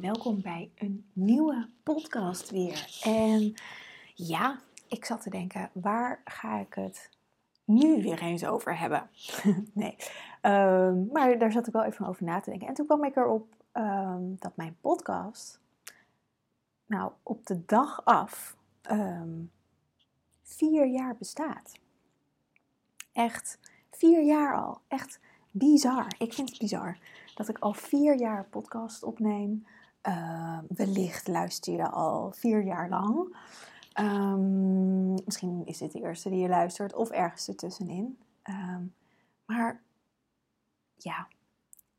Welkom bij een nieuwe podcast weer. En ja, ik zat te denken, waar ga ik het nu weer eens over hebben? nee, um, maar daar zat ik wel even over na te denken. En toen kwam ik erop um, dat mijn podcast, nou, op de dag af um, vier jaar bestaat. Echt vier jaar al. Echt bizar. Ik vind het bizar dat ik al vier jaar podcast opneem. Uh, wellicht luister je al vier jaar lang. Um, misschien is dit de eerste die je luistert of ergens ertussenin. Um, maar ja,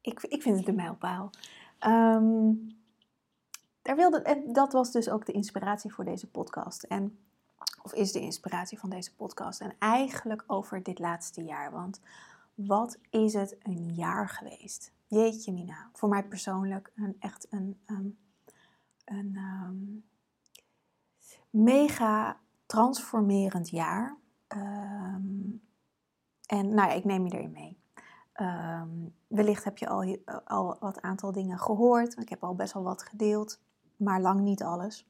ik, ik vind het een mijlpaal. Um, dat was dus ook de inspiratie voor deze podcast. En, of is de inspiratie van deze podcast. En eigenlijk over dit laatste jaar. Want wat is het een jaar geweest? Jeetje mina, voor mij persoonlijk een, echt een, um, een um, mega transformerend jaar. Um, en nou ja, ik neem je erin mee. wellicht heb je al, al wat aantal dingen gehoord. Ik heb al best wel wat gedeeld, maar lang niet alles.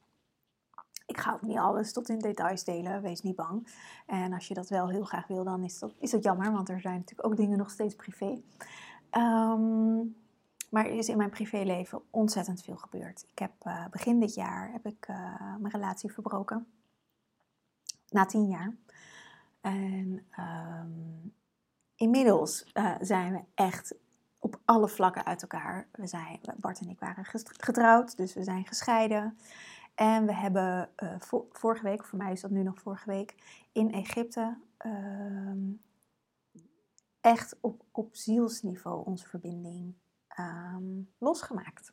Ik ga ook niet alles tot in details delen, wees niet bang. En als je dat wel heel graag wil, dan is dat, is dat jammer, want er zijn natuurlijk ook dingen nog steeds privé. Um, maar er is in mijn privéleven ontzettend veel gebeurd. Ik heb uh, begin dit jaar heb ik uh, mijn relatie verbroken. Na tien jaar. En um, inmiddels uh, zijn we echt op alle vlakken uit elkaar. We zijn, Bart en ik waren getrouwd, dus we zijn gescheiden. En we hebben vorige week, voor mij is dat nu nog vorige week, in Egypte um, echt op, op zielsniveau onze verbinding um, losgemaakt.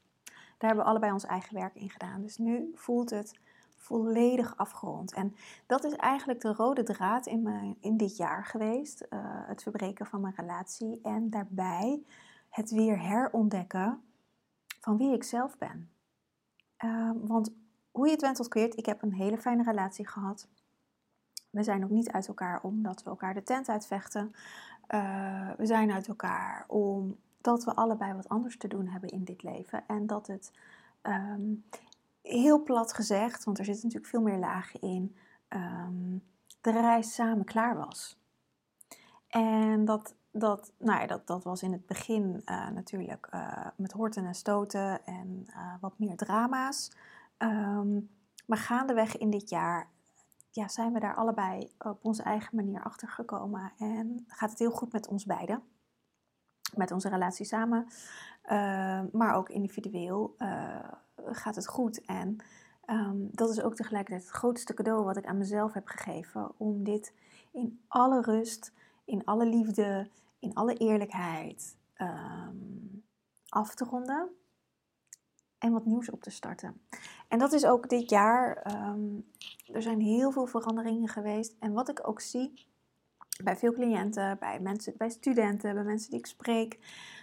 Daar hebben we allebei ons eigen werk in gedaan. Dus nu voelt het volledig afgerond. En dat is eigenlijk de rode draad in, mijn, in dit jaar geweest. Uh, het verbreken van mijn relatie. En daarbij het weer herontdekken van wie ik zelf ben. Uh, want hoe je het went tot keert, ik heb een hele fijne relatie gehad. We zijn ook niet uit elkaar omdat we elkaar de tent uitvechten. Uh, we zijn uit elkaar omdat we allebei wat anders te doen hebben in dit leven. En dat het um, heel plat gezegd, want er zit natuurlijk veel meer lagen in, um, de reis samen klaar was. En dat, dat, nou ja, dat, dat was in het begin uh, natuurlijk uh, met horten en stoten en wat meer drama's. Um, maar gaandeweg in dit jaar ja, zijn we daar allebei op onze eigen manier achter gekomen. En gaat het heel goed met ons beiden. Met onze relatie samen. Uh, maar ook individueel uh, gaat het goed. En um, dat is ook tegelijkertijd het grootste cadeau wat ik aan mezelf heb gegeven. Om dit in alle rust, in alle liefde, in alle eerlijkheid um, af te ronden en wat nieuws op te starten. En dat is ook dit jaar. Um, er zijn heel veel veranderingen geweest. En wat ik ook zie bij veel cliënten, bij, mensen, bij studenten, bij mensen die ik spreek,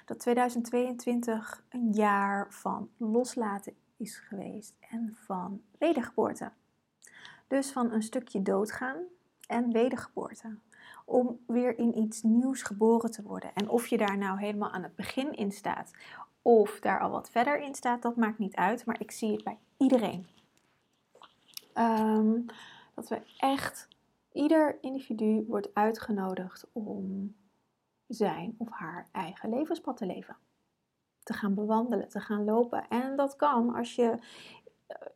dat 2022 een jaar van loslaten is geweest en van wedergeboorte. Dus van een stukje doodgaan en wedergeboorte. Om weer in iets nieuws geboren te worden. En of je daar nou helemaal aan het begin in staat, of daar al wat verder in staat, dat maakt niet uit. Maar ik zie het bij iedereen. Um, dat we echt, ieder individu wordt uitgenodigd om zijn of haar eigen levenspad te leven. Te gaan bewandelen, te gaan lopen. En dat kan als je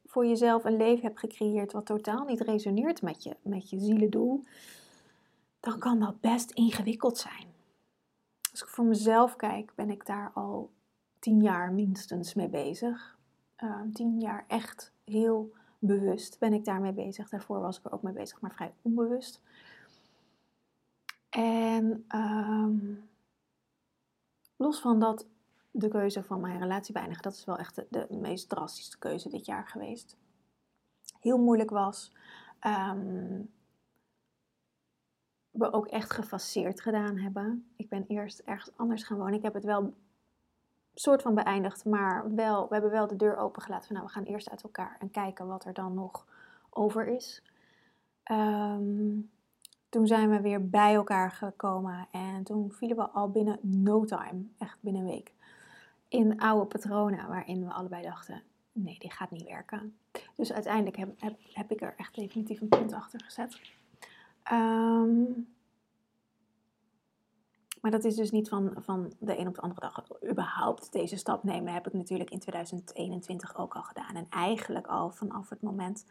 voor jezelf een leven hebt gecreëerd wat totaal niet resoneert met je, met je zielendoel, dan kan dat best ingewikkeld zijn. Als ik voor mezelf kijk, ben ik daar al tien jaar minstens mee bezig. Uh, tien jaar echt heel bewust ben ik daarmee bezig. Daarvoor was ik er ook mee bezig, maar vrij onbewust. En ehm, los van dat de keuze van mijn relatie beëindigen, dat is wel echt de, meest drastische keuze dit jaar geweest. Heel moeilijk was. Um, we ook echt gefaseerd gedaan hebben. Ik ben eerst ergens anders gaan wonen. Ik heb het wel soort van beëindigd, maar wel, we hebben wel de deur opengelaten van nou, we gaan eerst uit elkaar en kijken wat er dan nog over is. Ehm, toen zijn we weer bij elkaar gekomen en toen vielen we al binnen no time, echt binnen een week, in oude patronen waarin we allebei dachten, nee, dit gaat niet werken. Dus uiteindelijk heb, heb, heb ik er echt definitief een punt achter gezet. Um, maar dat is dus niet van, van de een op de andere dag. Überhaupt deze stap nemen heb ik natuurlijk in 2021 ook al gedaan. En eigenlijk al vanaf het moment,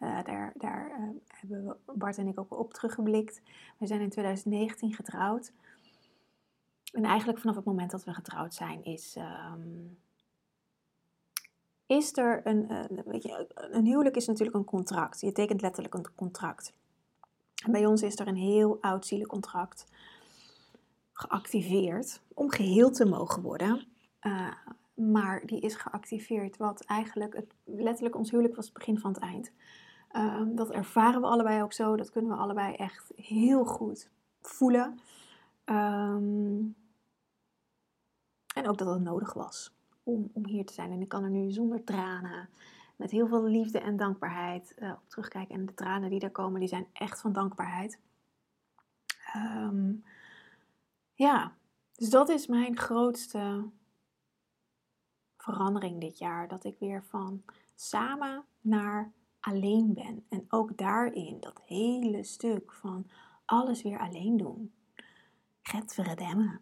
uh, daar, daar uh, hebben Bart en ik ook op teruggeblikt. We zijn in 2019 getrouwd. En eigenlijk vanaf het moment dat we getrouwd zijn is... Um, is er een, uh, weet je, een huwelijk is natuurlijk een contract. Je tekent letterlijk een contract. En bij ons is er een heel oud zielencontract geactiveerd om geheel te mogen worden. Uh, maar die is geactiveerd, wat eigenlijk het, letterlijk ons huwelijk was het begin van het eind. Uh, dat ervaren we allebei ook zo, dat kunnen we allebei echt heel goed voelen. Um, en ook dat het nodig was om, om hier te zijn. En ik kan er nu zonder tranen, met heel veel liefde en dankbaarheid uh, op terugkijken. En de tranen die er komen, die zijn echt van dankbaarheid. Um, ja, dus dat is mijn grootste verandering dit jaar. Dat ik weer van samen naar alleen ben. En ook daarin, dat hele stuk van alles weer alleen doen. Get verremmen.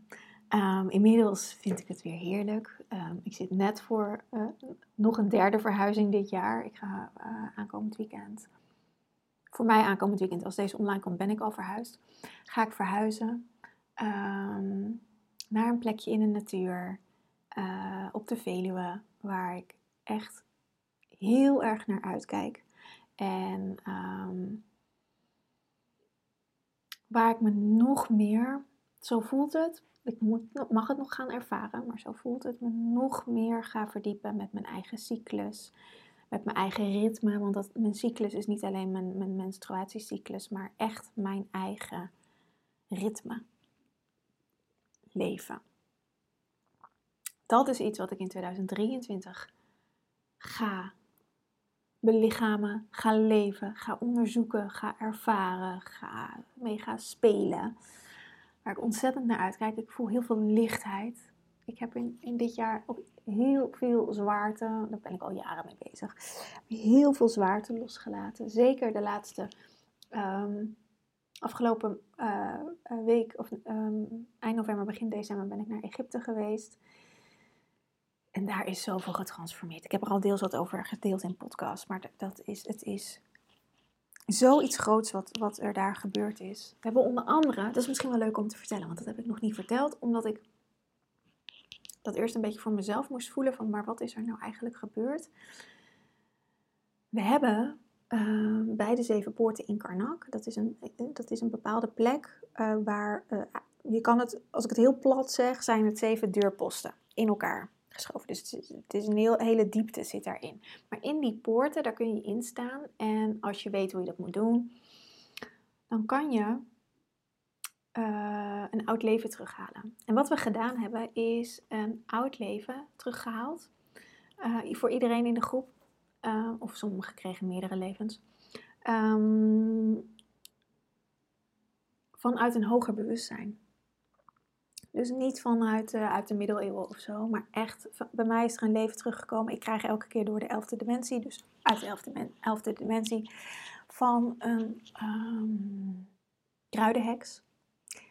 Um, inmiddels vind ik het weer heerlijk. Um, ik zit net voor uh, nog een derde verhuizing dit jaar. Ik ga uh, aankomend weekend. Voor mij aankomend weekend, als deze online komt, ben ik al verhuisd. Ga ik verhuizen um, naar een plekje in de natuur uh, op de Veluwe, waar ik echt heel erg naar uitkijk. En um, waar ik me nog meer, zo voelt het, ik moet, mag het nog gaan ervaren, maar zo voelt het me nog meer ga verdiepen met mijn eigen cyclus, met mijn eigen ritme. Want dat, mijn cyclus is niet alleen mijn, mijn menstruatiecyclus, maar echt mijn eigen ritme leven. Dat is iets wat ik in 2023 ga belichamen, ga leven, ga onderzoeken, ga ervaren, ga mee gaan spelen. Waar ik ontzettend naar uitkijk. Ik voel heel veel lichtheid. Ik heb in, in dit jaar ook heel veel zwaarte, daar ben ik al jaren mee bezig, heel veel zwaarte losgelaten. Zeker de laatste um, afgelopen uh, week, of um, eind november, begin december, ben ik naar Egypte geweest. En daar is zoveel getransformeerd. Ik heb er al deels wat over gedeeld in podcast, maar dat is, het is zoiets groots wat, wat er daar gebeurd is. We hebben onder andere, dat is misschien wel leuk om te vertellen, want dat heb ik nog niet verteld, omdat ik dat eerst een beetje voor mezelf moest voelen van, maar wat is er nou eigenlijk gebeurd? We hebben uh, bij de Zeven Poorten in Karnak. Dat is een, dat is een bepaalde plek uh, waar, je kan het, als ik het heel plat zeg, zijn het zeven deurposten in elkaar geschoven. Dus het is, het is een heel, hele diepte zit daarin. Maar in die poorten, daar kun je in staan. En als je weet hoe je dat moet doen, dan kan je een oud leven terughalen. En wat we gedaan hebben, is een oud leven teruggehaald. voor iedereen in de groep uh, of sommigen kregen meerdere levens, um, vanuit een hoger bewustzijn. Dus niet vanuit uh, uit de middeleeuwen of zo, maar echt, bij mij is er een leven teruggekomen. Ik krijg elke keer door de elfde dimensie, dus uit de elfde, elfde dimensie, van een um, kruidenheks.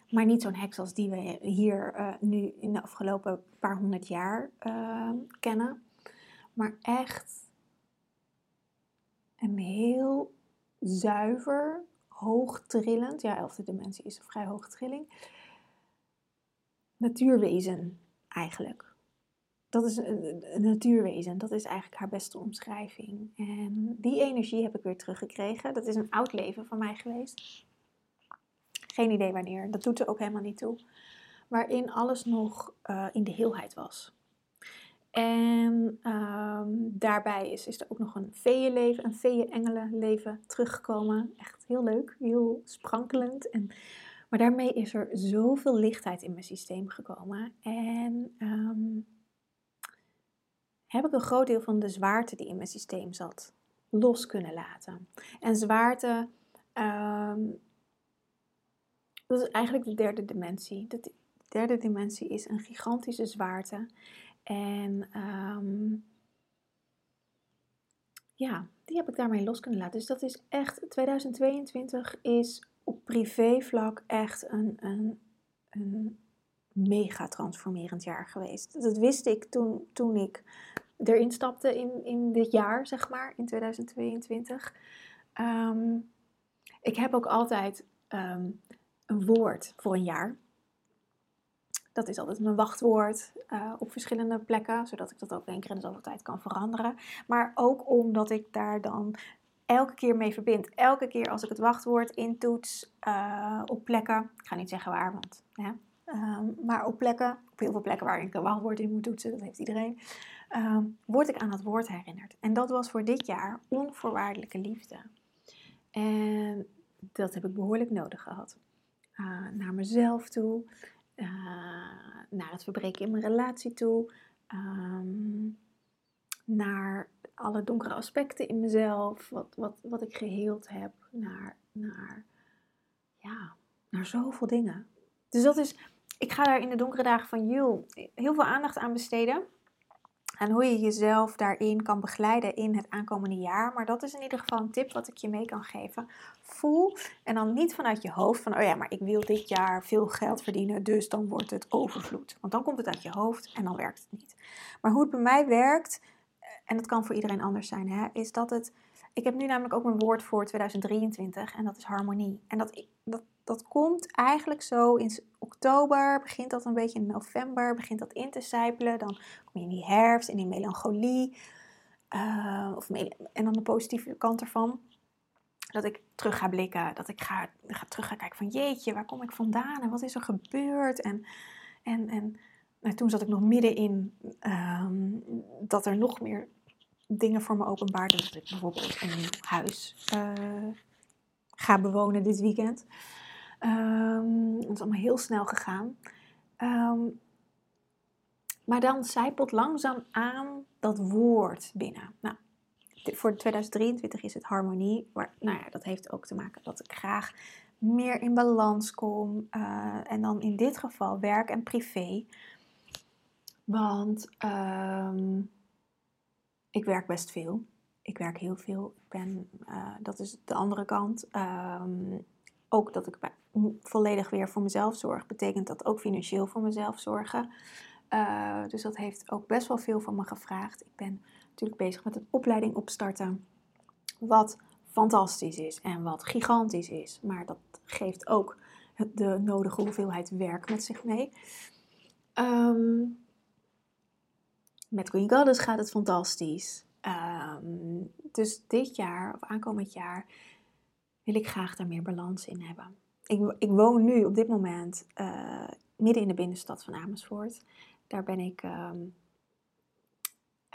Maar niet zo'n heks als die we hier uh, nu in de afgelopen paar honderd jaar uh, kennen. Maar echt een heel zuiver, hoogtrillend, ja, elfde dimensie is een vrij hoge trilling, natuurwezen eigenlijk. Dat is een, natuurwezen, dat is eigenlijk haar beste omschrijving. En die energie heb ik weer teruggekregen. Dat is een oud leven van mij geweest. Geen idee wanneer, dat doet er ook helemaal niet toe. Waarin alles nog uh, in de heelheid was. En um, daarbij is, is er ook nog een feeënleven, een feeën-engelenleven teruggekomen. Echt heel leuk, heel sprankelend. En, maar daarmee is er zoveel lichtheid in mijn systeem gekomen. En um, heb ik een groot deel van de zwaarte die in mijn systeem zat los kunnen laten. En zwaarte, um, dat is eigenlijk de derde dimensie. De derde dimensie is een gigantische zwaarte. En um, ja, die heb ik daarmee los kunnen laten. Dus dat is echt, 2022 is op privévlak echt een, een, een mega transformerend jaar geweest. Dat wist ik toen, toen ik erin stapte in, in dit jaar, zeg maar, in 2022. Um, ehm, ik heb ook altijd um, een woord voor een jaar. Dat is altijd mijn wachtwoord uh, op verschillende plekken, zodat ik dat ook één keer in de tijd kan veranderen. Maar ook omdat ik daar dan elke keer mee verbind. Elke keer als ik het wachtwoord intoets uh, op plekken, ik ga niet zeggen waar, want um, maar op plekken, op heel veel plekken waar ik een wachtwoord in moet toetsen, dat heeft iedereen, um, word ik aan dat woord herinnerd. En dat was voor dit jaar onvoorwaardelijke liefde. En dat heb ik behoorlijk nodig gehad. Uh, naar mezelf toe, uh, naar het verbreken in mijn relatie toe, um, naar alle donkere aspecten in mezelf, wat, wat, wat ik geheeld heb, naar, naar, ja, naar zoveel dingen. Dus dat is, ik ga daar in de donkere dagen van Jul heel veel aandacht aan besteden. En hoe je jezelf daarin kan begeleiden in het aankomende jaar. Maar dat is in ieder geval een tip wat ik je mee kan geven. Voel en dan niet vanuit je hoofd van, oh ja, maar ik wil dit jaar veel geld verdienen, dus dan wordt het overvloed. Want dan komt het uit je hoofd en dan werkt het niet. Maar hoe het bij mij werkt, eh, en dat kan voor iedereen anders zijn, hè, is dat het. Ik heb nu namelijk ook mijn woord voor 2023 en dat is harmonie. En dat, dat, dat komt eigenlijk zo in oktober, begint dat een beetje in november, begint dat in te sijpelen. Dan kom je in die herfst, in die melancholie. Uh, of en dan de positieve kant ervan. Dat ik terug ga blikken, dat ik ga, ga terug gaan kijken van jeetje, waar kom ik vandaan en wat is er gebeurd? En, en, en nou, toen zat ik nog midden in um, dat er nog meer dingen voor me openbaarden. Dat ik bijvoorbeeld een nieuw huis uh, ga bewonen dit weekend. Um, het is allemaal heel snel gegaan. Um, maar dan zijpelt langzaam aan dat woord binnen. Nou, voor 2023 is het harmonie. Maar, nou ja, dat heeft ook te maken dat ik graag meer in balans kom. Uh, en dan in dit geval werk en privé. Want um, ik werk best veel. Ik werk heel veel. Ik ben, uh, dat is de andere kant. Um, ook dat ik volledig weer voor mezelf zorg, betekent dat ook financieel voor mezelf zorgen. Uh, dus dat heeft ook best wel veel van me gevraagd. Ik ben natuurlijk bezig met een opleiding opstarten, wat fantastisch is en wat gigantisch is. Maar dat geeft ook de nodige hoeveelheid werk met zich mee. Um, met Green Goddess gaat het fantastisch. Um, dus dit jaar, of aankomend jaar, wil ik graag daar meer balans in hebben. Ik, ik woon nu op dit moment uh, midden in de binnenstad van Amersfoort. Daar ben ik uh,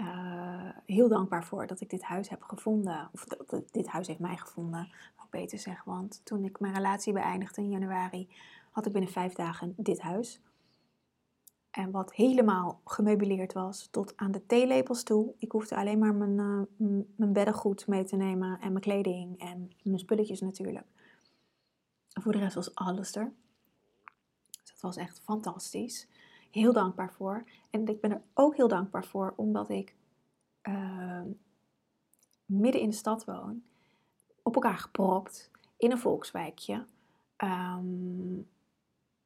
uh, heel dankbaar voor dat ik dit huis heb gevonden. Of dat dit huis heeft mij gevonden, mag ik beter zeggen. Want toen ik mijn relatie beëindigde in januari, had ik binnen vijf dagen dit huis. En wat helemaal gemeubileerd was, tot aan de theelepels toe. Ik hoefde alleen maar mijn, uh, mijn beddengoed mee te nemen en mijn kleding en mijn spulletjes natuurlijk. Voor de rest was alles er. Dus dat was echt fantastisch. Heel dankbaar voor. En ik ben er ook heel dankbaar voor, omdat ik uh, midden in de stad woon, op elkaar gepropt, in een volkswijkje. Um,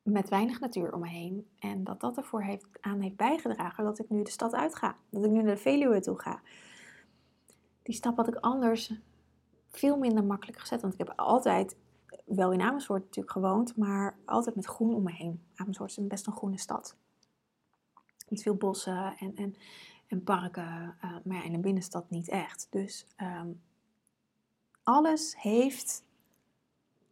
met weinig natuur om me heen. En dat dat ervoor heeft, aan heeft bijgedragen dat ik nu de stad uitga. Dat ik nu naar de Veluwe toe ga. Die stap had ik anders veel minder makkelijk gezet. Want ik heb altijd wel in Amersfoort natuurlijk gewoond, maar altijd met groen om me heen. Amersfoort is best een groene stad. Met veel bossen en, en, en parken, uh, maar ja, in de binnenstad niet echt. Dus ehm, alles heeft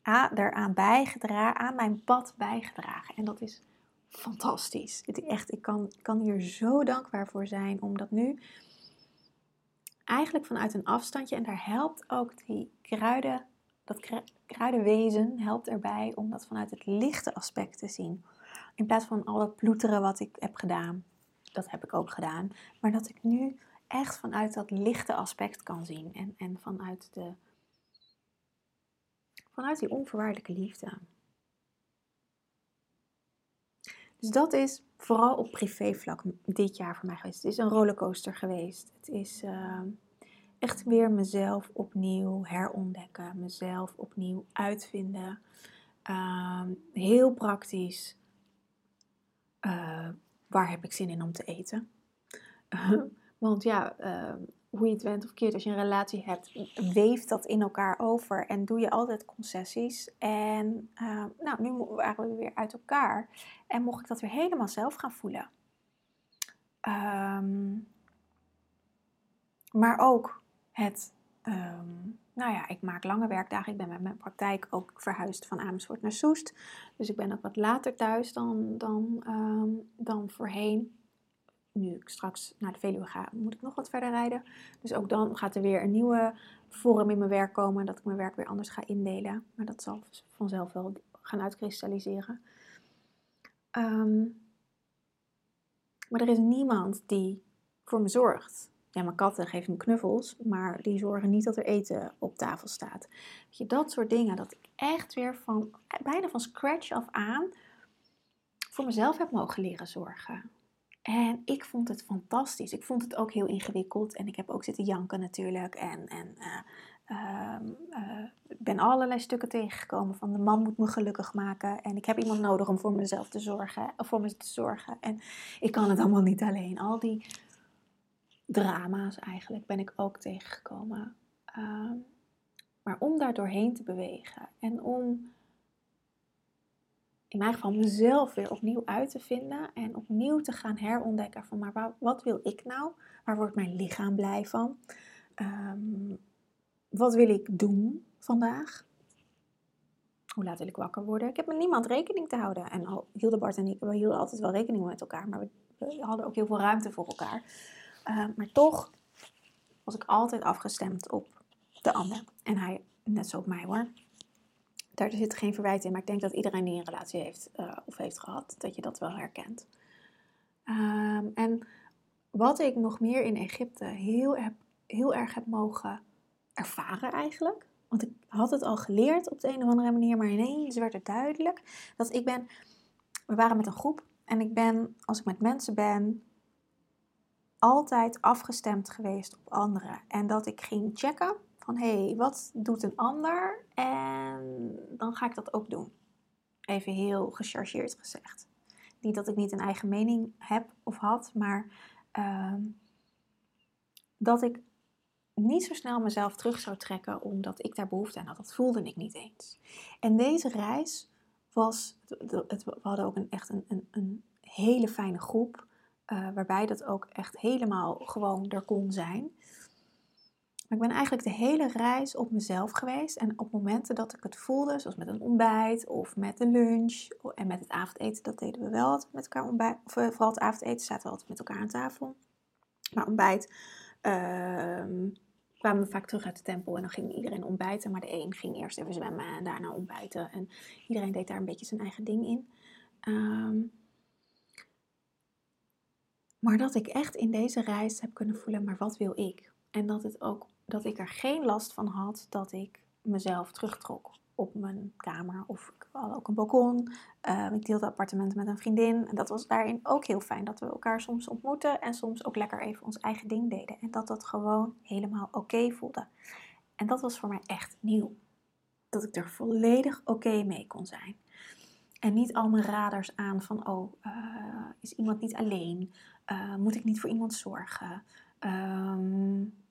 daaraan bijgedragen, aan mijn pad bijgedragen. En dat is fantastisch. Het echt, ik kan, kan hier zo dankbaar voor zijn, omdat nu eigenlijk vanuit een afstandje, en daar helpt ook die kruiden, dat kruidenwezen helpt erbij om dat vanuit het lichte aspect te zien. In plaats van al dat ploeteren wat ik heb gedaan. Dat heb ik ook gedaan. Maar dat ik nu echt vanuit dat lichte aspect kan zien. En, en vanuit, de, vanuit die onvoorwaardelijke liefde. Dus dat is vooral op privévlak dit jaar voor mij geweest. Het is een rollercoaster geweest. Het is ehm, echt weer mezelf opnieuw herontdekken, mezelf opnieuw uitvinden. Ehm, heel praktisch. Uh, waar heb ik zin in om te eten? Want ja, ehm, hoe je het went of keert, als je een relatie hebt, weeft dat in elkaar over en doe je altijd concessies. En uh, nou, nu waren we weer uit elkaar en mocht ik dat weer helemaal zelf gaan voelen. Um, maar ook het, um, nou ja, ik maak lange werkdagen. Ik ben met mijn praktijk ook verhuisd van Amersfoort naar Soest. Dus ik ben ook wat later thuis dan, dan, dan voorheen nu ik straks naar de Veluwe ga, moet ik nog wat verder rijden. Dus ook dan gaat er weer een nieuwe vorm in mijn werk komen. Dat ik mijn werk weer anders ga indelen. Maar dat zal vanzelf wel gaan uitkristalliseren. Ehm, maar er is niemand die voor me zorgt. Ja, mijn katten geven me knuffels, maar die zorgen niet dat er eten op tafel staat. Weet je, dat soort dingen, dat ik echt weer van, bijna van scratch af aan voor mezelf heb mogen leren zorgen. En ik vond het fantastisch. Ik vond het ook heel ingewikkeld. En ik heb ook zitten janken natuurlijk. En, en uh, ben allerlei stukken tegengekomen van de man moet me gelukkig maken. En ik heb iemand nodig om voor mezelf te zorgen. Of voor me te zorgen. En ik kan het allemaal niet alleen. Al die drama's eigenlijk ben ik ook tegengekomen. Ehm, maar om daar doorheen te bewegen. En om in mijn geval mezelf weer opnieuw uit te vinden en opnieuw te gaan herontdekken van maar wat wil ik nou? Waar wordt mijn lichaam blij van? Ehm, wat wil ik doen vandaag? Hoe laat wil ik wakker worden? Ik heb met niemand rekening te houden. En al hielden Bart en ik, we hielden altijd wel rekening met elkaar, maar we, hadden ook heel veel ruimte voor elkaar. Ehm, maar toch was ik altijd afgestemd op de ander. En hij net zo op mij hoor daar zit geen verwijt in, maar ik denk dat iedereen die een relatie heeft uh, of heeft gehad, dat je dat wel herkent. Um, en wat ik nog meer in Egypte heel, heel erg heb mogen ervaren eigenlijk, want ik had het al geleerd op de een of andere manier, maar ineens werd het duidelijk dat ik ben, we waren met een groep en ik ben, als ik met mensen ben, altijd afgestemd geweest op anderen. En dat ik ging checken van hé, hey, wat doet een ander? En dan ga ik dat ook doen. Even heel gechargeerd gezegd. Niet dat ik niet een eigen mening heb of had, maar ehm, dat ik niet zo snel mezelf terug zou trekken omdat ik daar behoefte aan had. Dat voelde ik niet eens. En deze reis was, het, we hadden ook een, echt een, een, hele fijne groep, uh, waarbij dat ook echt helemaal gewoon er kon zijn. Maar ik ben eigenlijk de hele reis op mezelf geweest. En op momenten dat ik het voelde, zoals met een ontbijt of met een lunch en met het avondeten, dat deden we wel altijd met elkaar ontbijt. Of eh, vooral het avondeten zaten we altijd met elkaar aan tafel. Maar ontbijt uh, kwamen we vaak terug uit de tempel en dan ging iedereen ontbijten. Maar de een ging eerst even zwemmen en daarna ontbijten. En iedereen deed daar een beetje zijn eigen ding in. Ehm, maar dat ik echt in deze reis heb kunnen voelen, maar wat wil ik? En dat het ook dat ik er geen last van had dat ik mezelf terugtrok op mijn kamer. Of ik had ook een balkon. Uh, ik deelde appartement met een vriendin. En dat was daarin ook heel fijn. Dat we elkaar soms ontmoeten en soms ook lekker even ons eigen ding deden. En dat dat gewoon helemaal oké voelde. En dat was voor mij echt nieuw. Dat ik er volledig oké mee kon zijn. En niet al mijn radars aan van, oh, uh, is iemand niet alleen? Uh, moet ik niet voor iemand zorgen? Um,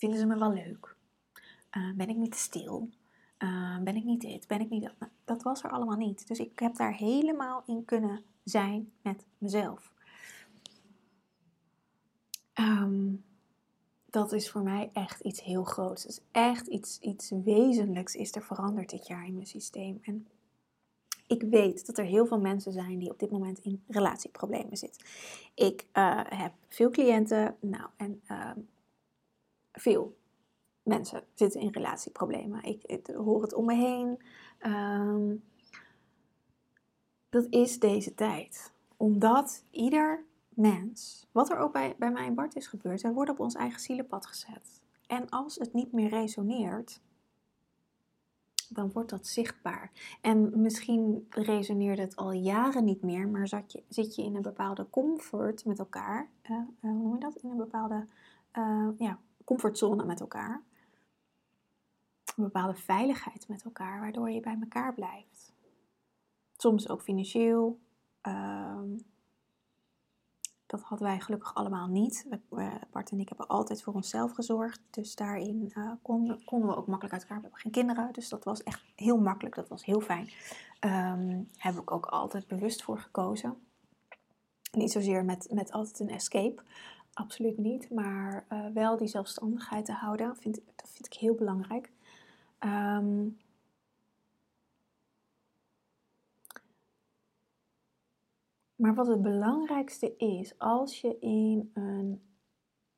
vinden ze me wel leuk. Eh, ben ik niet te stil? Eh, ben ik niet dit? Ben ik niet dat? Nou, dat was er allemaal niet. Dus ik heb daar helemaal in kunnen zijn met mezelf. Ehm, dat is voor mij echt iets heel groots. Dus echt iets, iets wezenlijks is er veranderd dit jaar in mijn systeem. En ik weet dat er heel veel mensen zijn die op dit moment in relatieproblemen zitten. Ik uh, heb veel cliënten, nou, en uh, veel mensen zitten in relatieproblemen. Ik, ik hoor het om me heen. Um, dat is deze tijd. Omdat ieder mens, wat er ook bij, bij mij en Bart is gebeurd, wij worden op ons eigen zielenpad gezet. En als het niet meer resoneert, dan wordt dat zichtbaar. En misschien resoneert het al jaren niet meer, maar zat je, zit je in een bepaalde comfort met elkaar. Uh, uh, hoe noem je dat? In een bepaalde uh, ja, comfortzone met elkaar. Een bepaalde veiligheid met elkaar, waardoor je bij elkaar blijft. Soms ook financieel. Ehm, dat hadden wij gelukkig allemaal niet. Bart en ik hebben altijd voor onszelf gezorgd. Dus daarin konden, konden, we ook makkelijk uit elkaar. We hebben geen kinderen, dus dat was echt heel makkelijk. Dat was heel fijn. Um, heb ik ook altijd bewust voor gekozen. Niet zozeer met, met altijd een escape. Absoluut niet. Maar uh, wel die zelfstandigheid te houden. Vind, dat vind ik heel belangrijk. Um, Maar wat het belangrijkste is, als je in een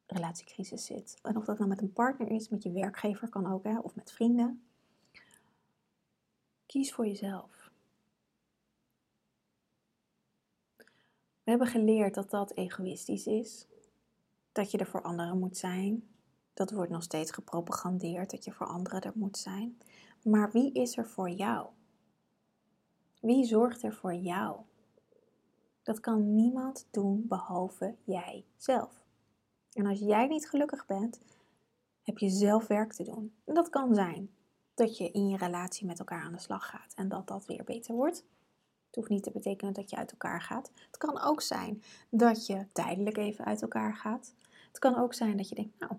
relatiecrisis zit, en of dat nou met een partner is, met je werkgever kan ook, hè, of met vrienden, kies voor jezelf. We hebben geleerd dat dat egoïstisch is, dat je er voor anderen moet zijn. Dat wordt nog steeds gepropagandeerd, dat je voor anderen er moet zijn. Maar wie is er voor jou? Wie zorgt er voor jou? Dat kan niemand doen behalve jij zelf. En als jij niet gelukkig bent, heb je zelf werk te doen. En dat kan zijn dat je in je relatie met elkaar aan de slag gaat en dat dat weer beter wordt. Het hoeft niet te betekenen dat je uit elkaar gaat. Het kan ook zijn dat je tijdelijk even uit elkaar gaat. Het kan ook zijn dat je denkt, nou,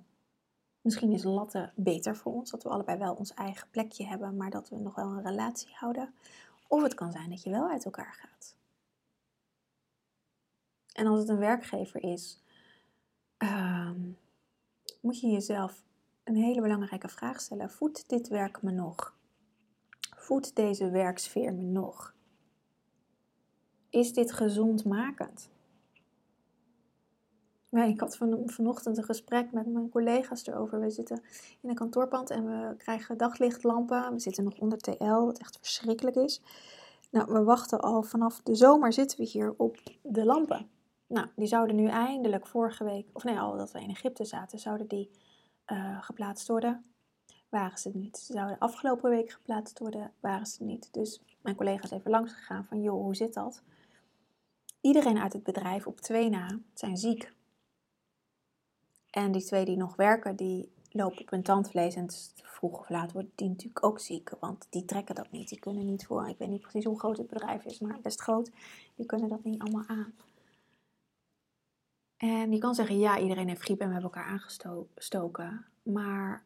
misschien is latte beter voor ons, dat we allebei wel ons eigen plekje hebben, maar dat we nog wel een relatie houden. Of het kan zijn dat je wel uit elkaar gaat. En als het een werkgever is, um, moet je jezelf een hele belangrijke vraag stellen. Voedt dit werk me nog? Voedt deze werksfeer me nog? Is dit gezondmakend? Ja, ik had van, vanochtend een gesprek met mijn collega's erover. We zitten in een kantoorpand en we krijgen daglichtlampen. We zitten nog onder TL, wat echt verschrikkelijk is. Nou, we wachten al vanaf de zomer zitten we hier op de lampen. Nou, die zouden nu eindelijk vorige week, of nee, al dat we in Egypte zaten, zouden die uh, geplaatst worden. Waren ze niet. Ze zouden afgelopen week geplaatst worden, waren ze niet. Dus mijn collega is even langs gegaan van, joh, hoe zit dat? Iedereen uit het bedrijf op twee na zijn ziek. En die twee die nog werken, die lopen op hun tandvlees. En vroeg of laat worden die natuurlijk ook ziek. Want die trekken dat niet. Die kunnen niet voor, ik weet niet precies hoe groot het bedrijf is, maar best groot. Die kunnen dat niet allemaal aan. En je kan zeggen, ja, iedereen heeft griep en we hebben elkaar aangestoken. Maar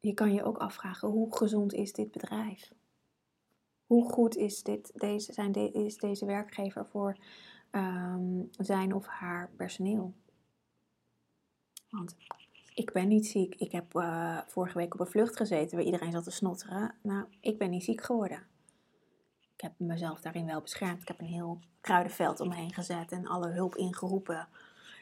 je kan je ook afvragen, hoe gezond is dit bedrijf? Hoe goed is, dit, deze, zijn is deze werkgever voor um, zijn of haar personeel? Want ik ben niet ziek. Ik heb uh, vorige week op een vlucht gezeten waar iedereen zat te snotteren. Nou, ik ben niet ziek geworden ik heb mezelf daarin wel beschermd. Ik heb een heel kruidenveld om me heen gezet en alle hulp ingeroepen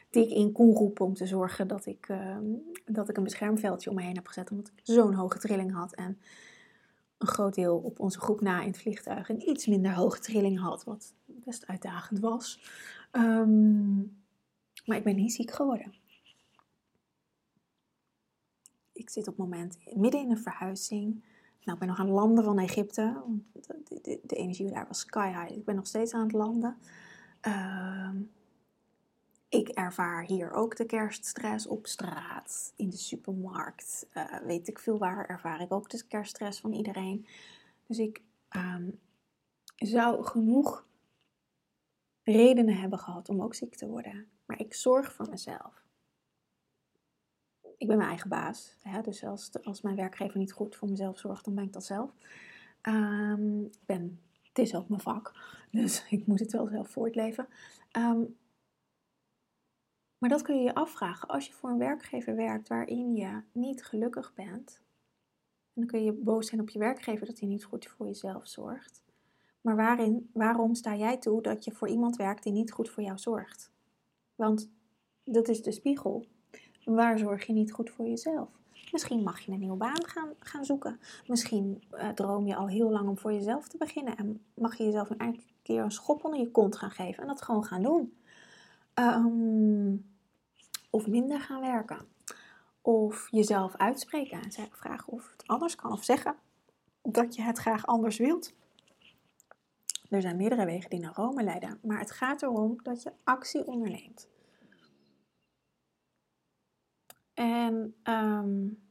die ik in kon roepen om te zorgen dat ik, uh, dat ik een beschermveldje om me heen heb gezet. Omdat ik zo'n hoge trilling had en een groot deel op onze groep na in het vliegtuig een iets minder hoge trilling had, wat best uitdagend was. Um, maar ik ben niet ziek geworden. Ik zit op het moment midden in een verhuizing. Nou, ik ben nog aan het landen van Egypte. De, de, de, energie daar was sky high. Ik ben nog steeds aan het landen. Uh, ik ervaar hier ook de kerststress op straat, in de supermarkt. Uh, weet ik veel waar ervaar ik ook de kerststress van iedereen. Dus ik um, zou genoeg redenen hebben gehad om ook ziek te worden. Maar ik zorg voor mezelf. ik ben mijn eigen baas. Hè? Dus als, als mijn werkgever niet goed voor mezelf zorgt, dan ben ik dat zelf. Ehm, ik ben, het is ook mijn vak, dus ik moet het wel zelf voortleven. Um, maar dat kun je je afvragen als je voor een werkgever werkt waarin je niet gelukkig bent. En dan kun je boos zijn op je werkgever dat hij niet goed voor jezelf zorgt. Maar waarin, waarom sta jij toe dat je voor iemand werkt die niet goed voor jou zorgt? Want dat is de spiegel. Waar zorg je niet goed voor jezelf? Misschien mag je een nieuwe baan gaan, gaan zoeken. Misschien uh, droom je al heel lang om voor jezelf te beginnen. En mag je jezelf een keer een schop onder je kont gaan geven en dat gewoon gaan doen. Ehm, of minder gaan werken. Of jezelf uitspreken en vragen of het anders kan. Of zeggen dat je het graag anders wilt. Er zijn meerdere wegen die naar Rome leiden. Maar het gaat erom dat je actie onderneemt. En um,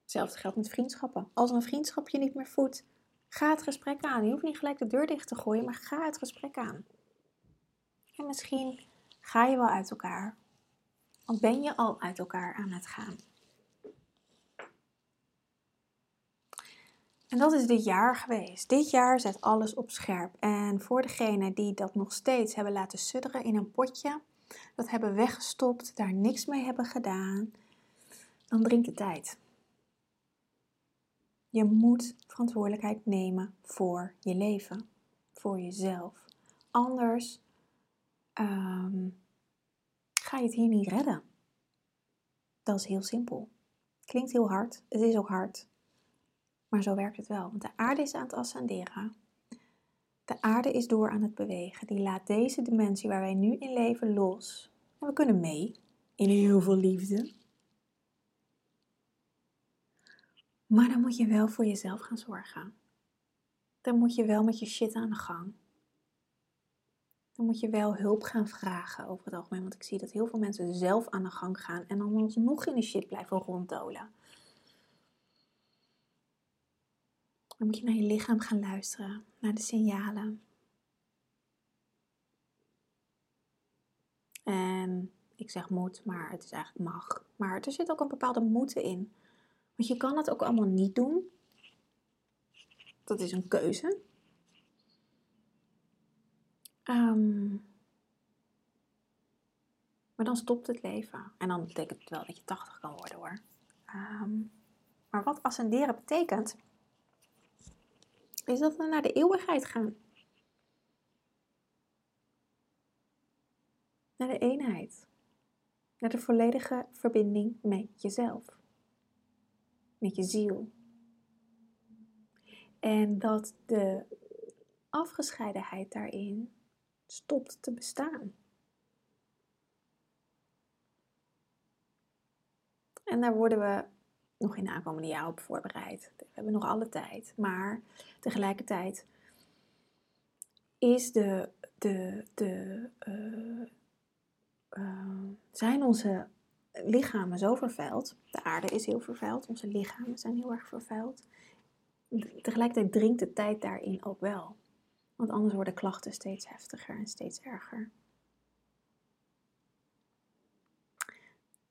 hetzelfde geldt met vriendschappen. Als een vriendschap je niet meer voedt, ga het gesprek aan. Je hoeft niet gelijk de deur dicht te gooien, maar ga het gesprek aan. En misschien ga je wel uit elkaar. Of ben je al uit elkaar aan het gaan. En dat is dit jaar geweest. Dit jaar zet alles op scherp. En voor degenen die dat nog steeds hebben laten sudderen in een potje, dat hebben weggestopt, daar niks mee hebben gedaan, dan dringt de tijd. Je moet verantwoordelijkheid nemen voor je leven, voor jezelf. Anders um, ga je het hier niet redden. Dat is heel simpel. Klinkt heel hard, het is ook hard. Maar zo werkt het wel, want de aarde is aan het ascenderen. De aarde is door aan het bewegen. Die laat deze dimensie waar wij nu in leven los. En we kunnen mee in heel veel liefde. Maar dan moet je wel voor jezelf gaan zorgen. Dan moet je wel met je shit aan de gang dan moet je wel hulp gaan vragen over het algemeen. Want ik zie dat heel veel mensen zelf aan de gang gaan en dan nog in de shit blijven ronddolen. Dan moet je naar je lichaam gaan luisteren, naar de signalen. En ik zeg moet, maar het is eigenlijk mag. Maar er zit ook een bepaalde moeten in. Want je kan het ook allemaal niet doen. Dat is een keuze. Um, maar dan stopt het leven. En dan betekent het wel dat je 80 kan worden hoor. Um, maar wat ascenderen betekent, is dat we naar de eeuwigheid gaan. Naar de eenheid. Naar de volledige verbinding met jezelf. Met je ziel. En dat de afgescheidenheid daarin stopt te bestaan. En daar worden we nog in de aankomende jaren op voorbereid. We hebben nog alle tijd. Maar tegelijkertijd is de, de, de, uh, uh, zijn onze lichamen zo vervuild. De aarde is heel vervuild. Onze lichamen zijn heel erg vervuild. Tegelijkertijd dringt de tijd daarin ook wel. Want anders worden klachten steeds heftiger en steeds erger.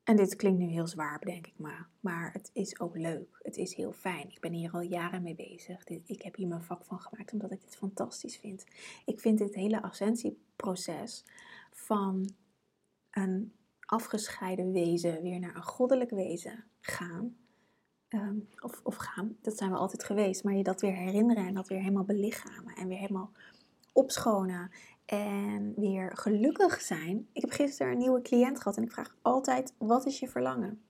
En dit klinkt nu heel zwaar, bedenk ik maar. Maar het is ook leuk. Het is heel fijn. Ik ben hier al jaren mee bezig. Ik heb hier mijn vak van gemaakt omdat ik dit fantastisch vind. Ik vind dit hele ascensieproces van een afgescheiden wezen weer naar een goddelijk wezen gaan. Ehm, of, of gaan, dat zijn we altijd geweest, maar je dat weer herinneren en dat weer helemaal belichamen en weer helemaal opschonen en weer gelukkig zijn. Ik heb gisteren een nieuwe cliënt gehad en ik vraag altijd: wat is je verlangen?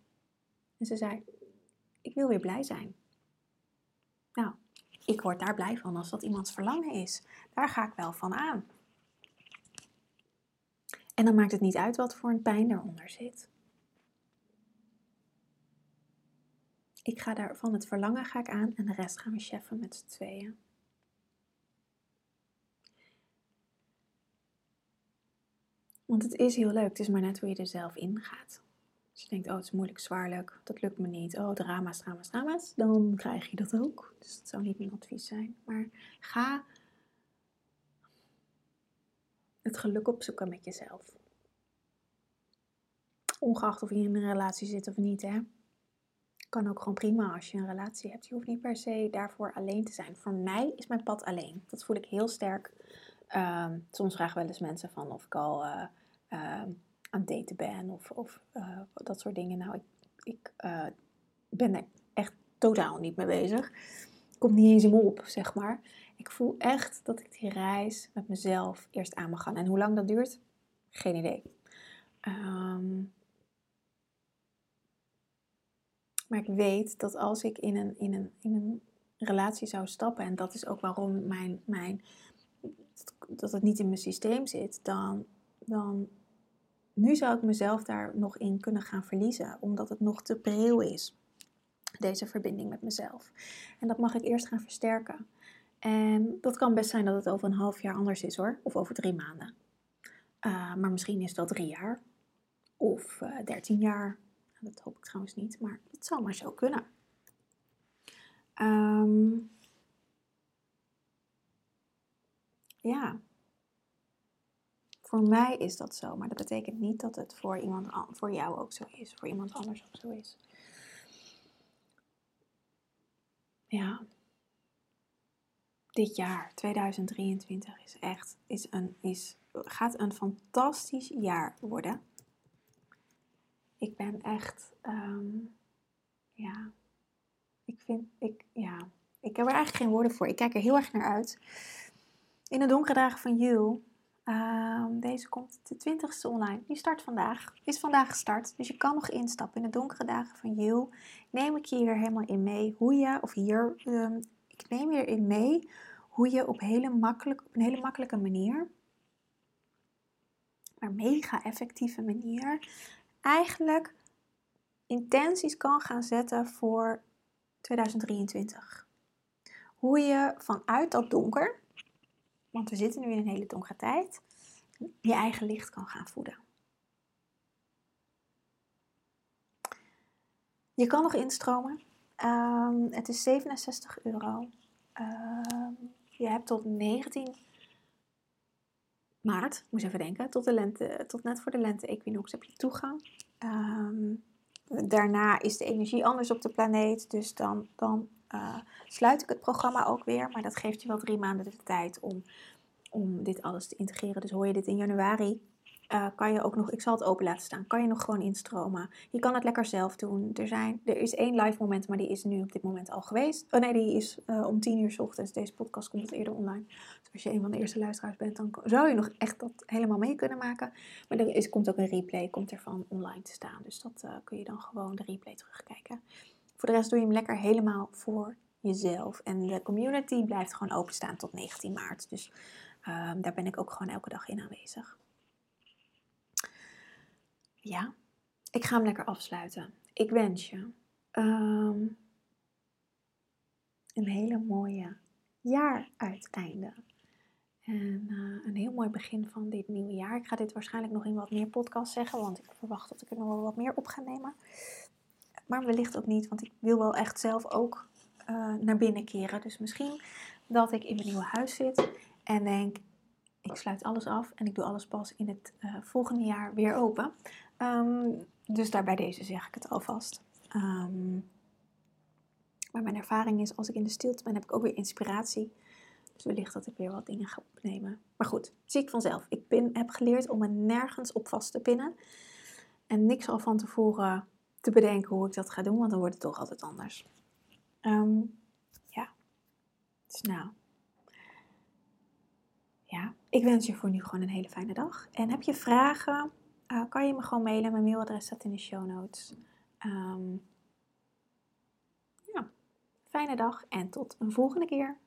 En ze zei: ik wil weer blij zijn. Nou, ik word daar blij van als dat iemands verlangen is. Daar ga ik wel van aan. En dan maakt het niet uit wat voor een pijn eronder zit. Ik ga daar van het verlangen ga ik aan en de rest gaan we cheffen met z'n tweeën. Want het is heel leuk, het is maar net hoe je er zelf in gaat. Als je denkt, oh het is moeilijk, zwaarlijk, dat lukt me niet, oh drama's, drama's, drama's, dan krijg je dat ook. Dus dat zou niet mijn advies zijn. Maar ga het geluk opzoeken met jezelf. Ongeacht of je in een relatie zit of niet, hè. Kan ook gewoon prima als je een relatie hebt. Je hoeft niet per se daarvoor alleen te zijn. Voor mij is mijn pad alleen. Dat voel ik heel sterk. Ehm, soms vragen wel eens mensen van of ik al uh, aan het daten ben of, of uh, dat soort dingen. Nou, ik, ik uh, ben er echt totaal niet mee bezig. Komt niet eens in me op, zeg maar. Ik voel echt dat ik die reis met mezelf eerst aan mag gaan. En hoe lang dat duurt? Geen idee. Um, maar ik weet dat als ik in een, in een, in een relatie zou stappen, en dat is ook waarom mijn, mijn, dat het niet in mijn systeem zit, dan, dan nu zou ik mezelf daar nog in kunnen gaan verliezen, omdat het nog te pril is, deze verbinding met mezelf. En dat mag ik eerst gaan versterken. En dat kan best zijn dat het over een half jaar anders is hoor, of over drie maanden. Uh, maar misschien is dat drie jaar, of uh, dertien jaar, dat hoop ik trouwens niet, maar het zou maar zo kunnen. Um, ja. Voor mij is dat zo, maar dat betekent niet dat het voor, iemand, voor jou ook zo is, voor iemand anders ook zo is. Ja. Dit jaar, 2023, is echt, is een, is, gaat een fantastisch jaar worden ik ben echt, um, ja, ik vind, ik, ja, ik heb er eigenlijk geen woorden voor. Ik kijk er heel erg naar uit. In de donkere dagen van Jul, um, deze komt de 20ste online. Die start vandaag, is vandaag gestart. Dus je kan nog instappen. In de donkere dagen van Jul neem ik je hier helemaal in mee. Hoe je, of hier, um, ik neem je erin mee hoe je op, hele makkelijk, op een hele makkelijke manier maar mega effectieve manier eigenlijk intenties kan gaan zetten voor 2023. Hoe je vanuit dat donker, want we zitten nu in een hele donkere tijd, je eigen licht kan gaan voeden. Je kan nog instromen. Um, het is 67 euro. Um, je hebt tot 19 maart, moest even denken, tot, de lente, tot net voor de lente-equinox heb je toegang. Ehm, daarna is de energie anders op de planeet, dus dan, dan uh, sluit ik het programma ook weer. Maar dat geeft je wel drie maanden de tijd om, om dit alles te integreren. Dus hoor je dit in januari, uh, kan je ook nog, ik zal het open laten staan, kan je nog gewoon instromen. Je kan het lekker zelf doen. Er, zijn, er is één live moment, maar die is nu op dit moment al geweest. Oh nee, die is uh, om tien uur s ochtends. Deze podcast komt wat eerder online. Dus als je een van de eerste luisteraars bent, dan zou je nog echt dat helemaal mee kunnen maken. Maar er is, komt ook een replay, komt ervan online te staan. Dus dat uh, kun je dan gewoon de replay terugkijken. Voor de rest doe je hem lekker helemaal voor jezelf. En de community blijft gewoon openstaan tot 19 maart. Dus um, daar ben ik ook gewoon elke dag in aanwezig. Ja, ik ga hem lekker afsluiten. Ik wens je um, een hele mooie jaaruiteinde. En uh, een heel mooi begin van dit nieuwe jaar. Ik ga dit waarschijnlijk nog in wat meer podcasts zeggen, want ik verwacht dat ik er nog wel wat meer op ga nemen. Maar wellicht ook niet, want ik wil wel echt zelf ook uh, naar binnen keren. Dus misschien dat ik in mijn nieuwe huis zit en denk: ik sluit alles af en ik doe alles pas in het uh, volgende jaar weer open. Um, dus daar bij deze zeg ik het alvast. Um, maar mijn ervaring is, als ik in de stilte ben, heb ik ook weer inspiratie. Dus wellicht dat ik weer wat dingen ga opnemen. Maar goed, zie ik vanzelf. Ik pin, heb geleerd om me nergens op vast te pinnen. En niks al van tevoren te bedenken hoe ik dat ga doen, want dan wordt het toch altijd anders. Um, ja, dus nou. Ja, ik wens je voor nu gewoon een hele fijne dag. En heb je vragen? Uh, kan je me gewoon mailen. Mijn mailadres staat in de show notes. Um, ja, fijne dag en tot een volgende keer.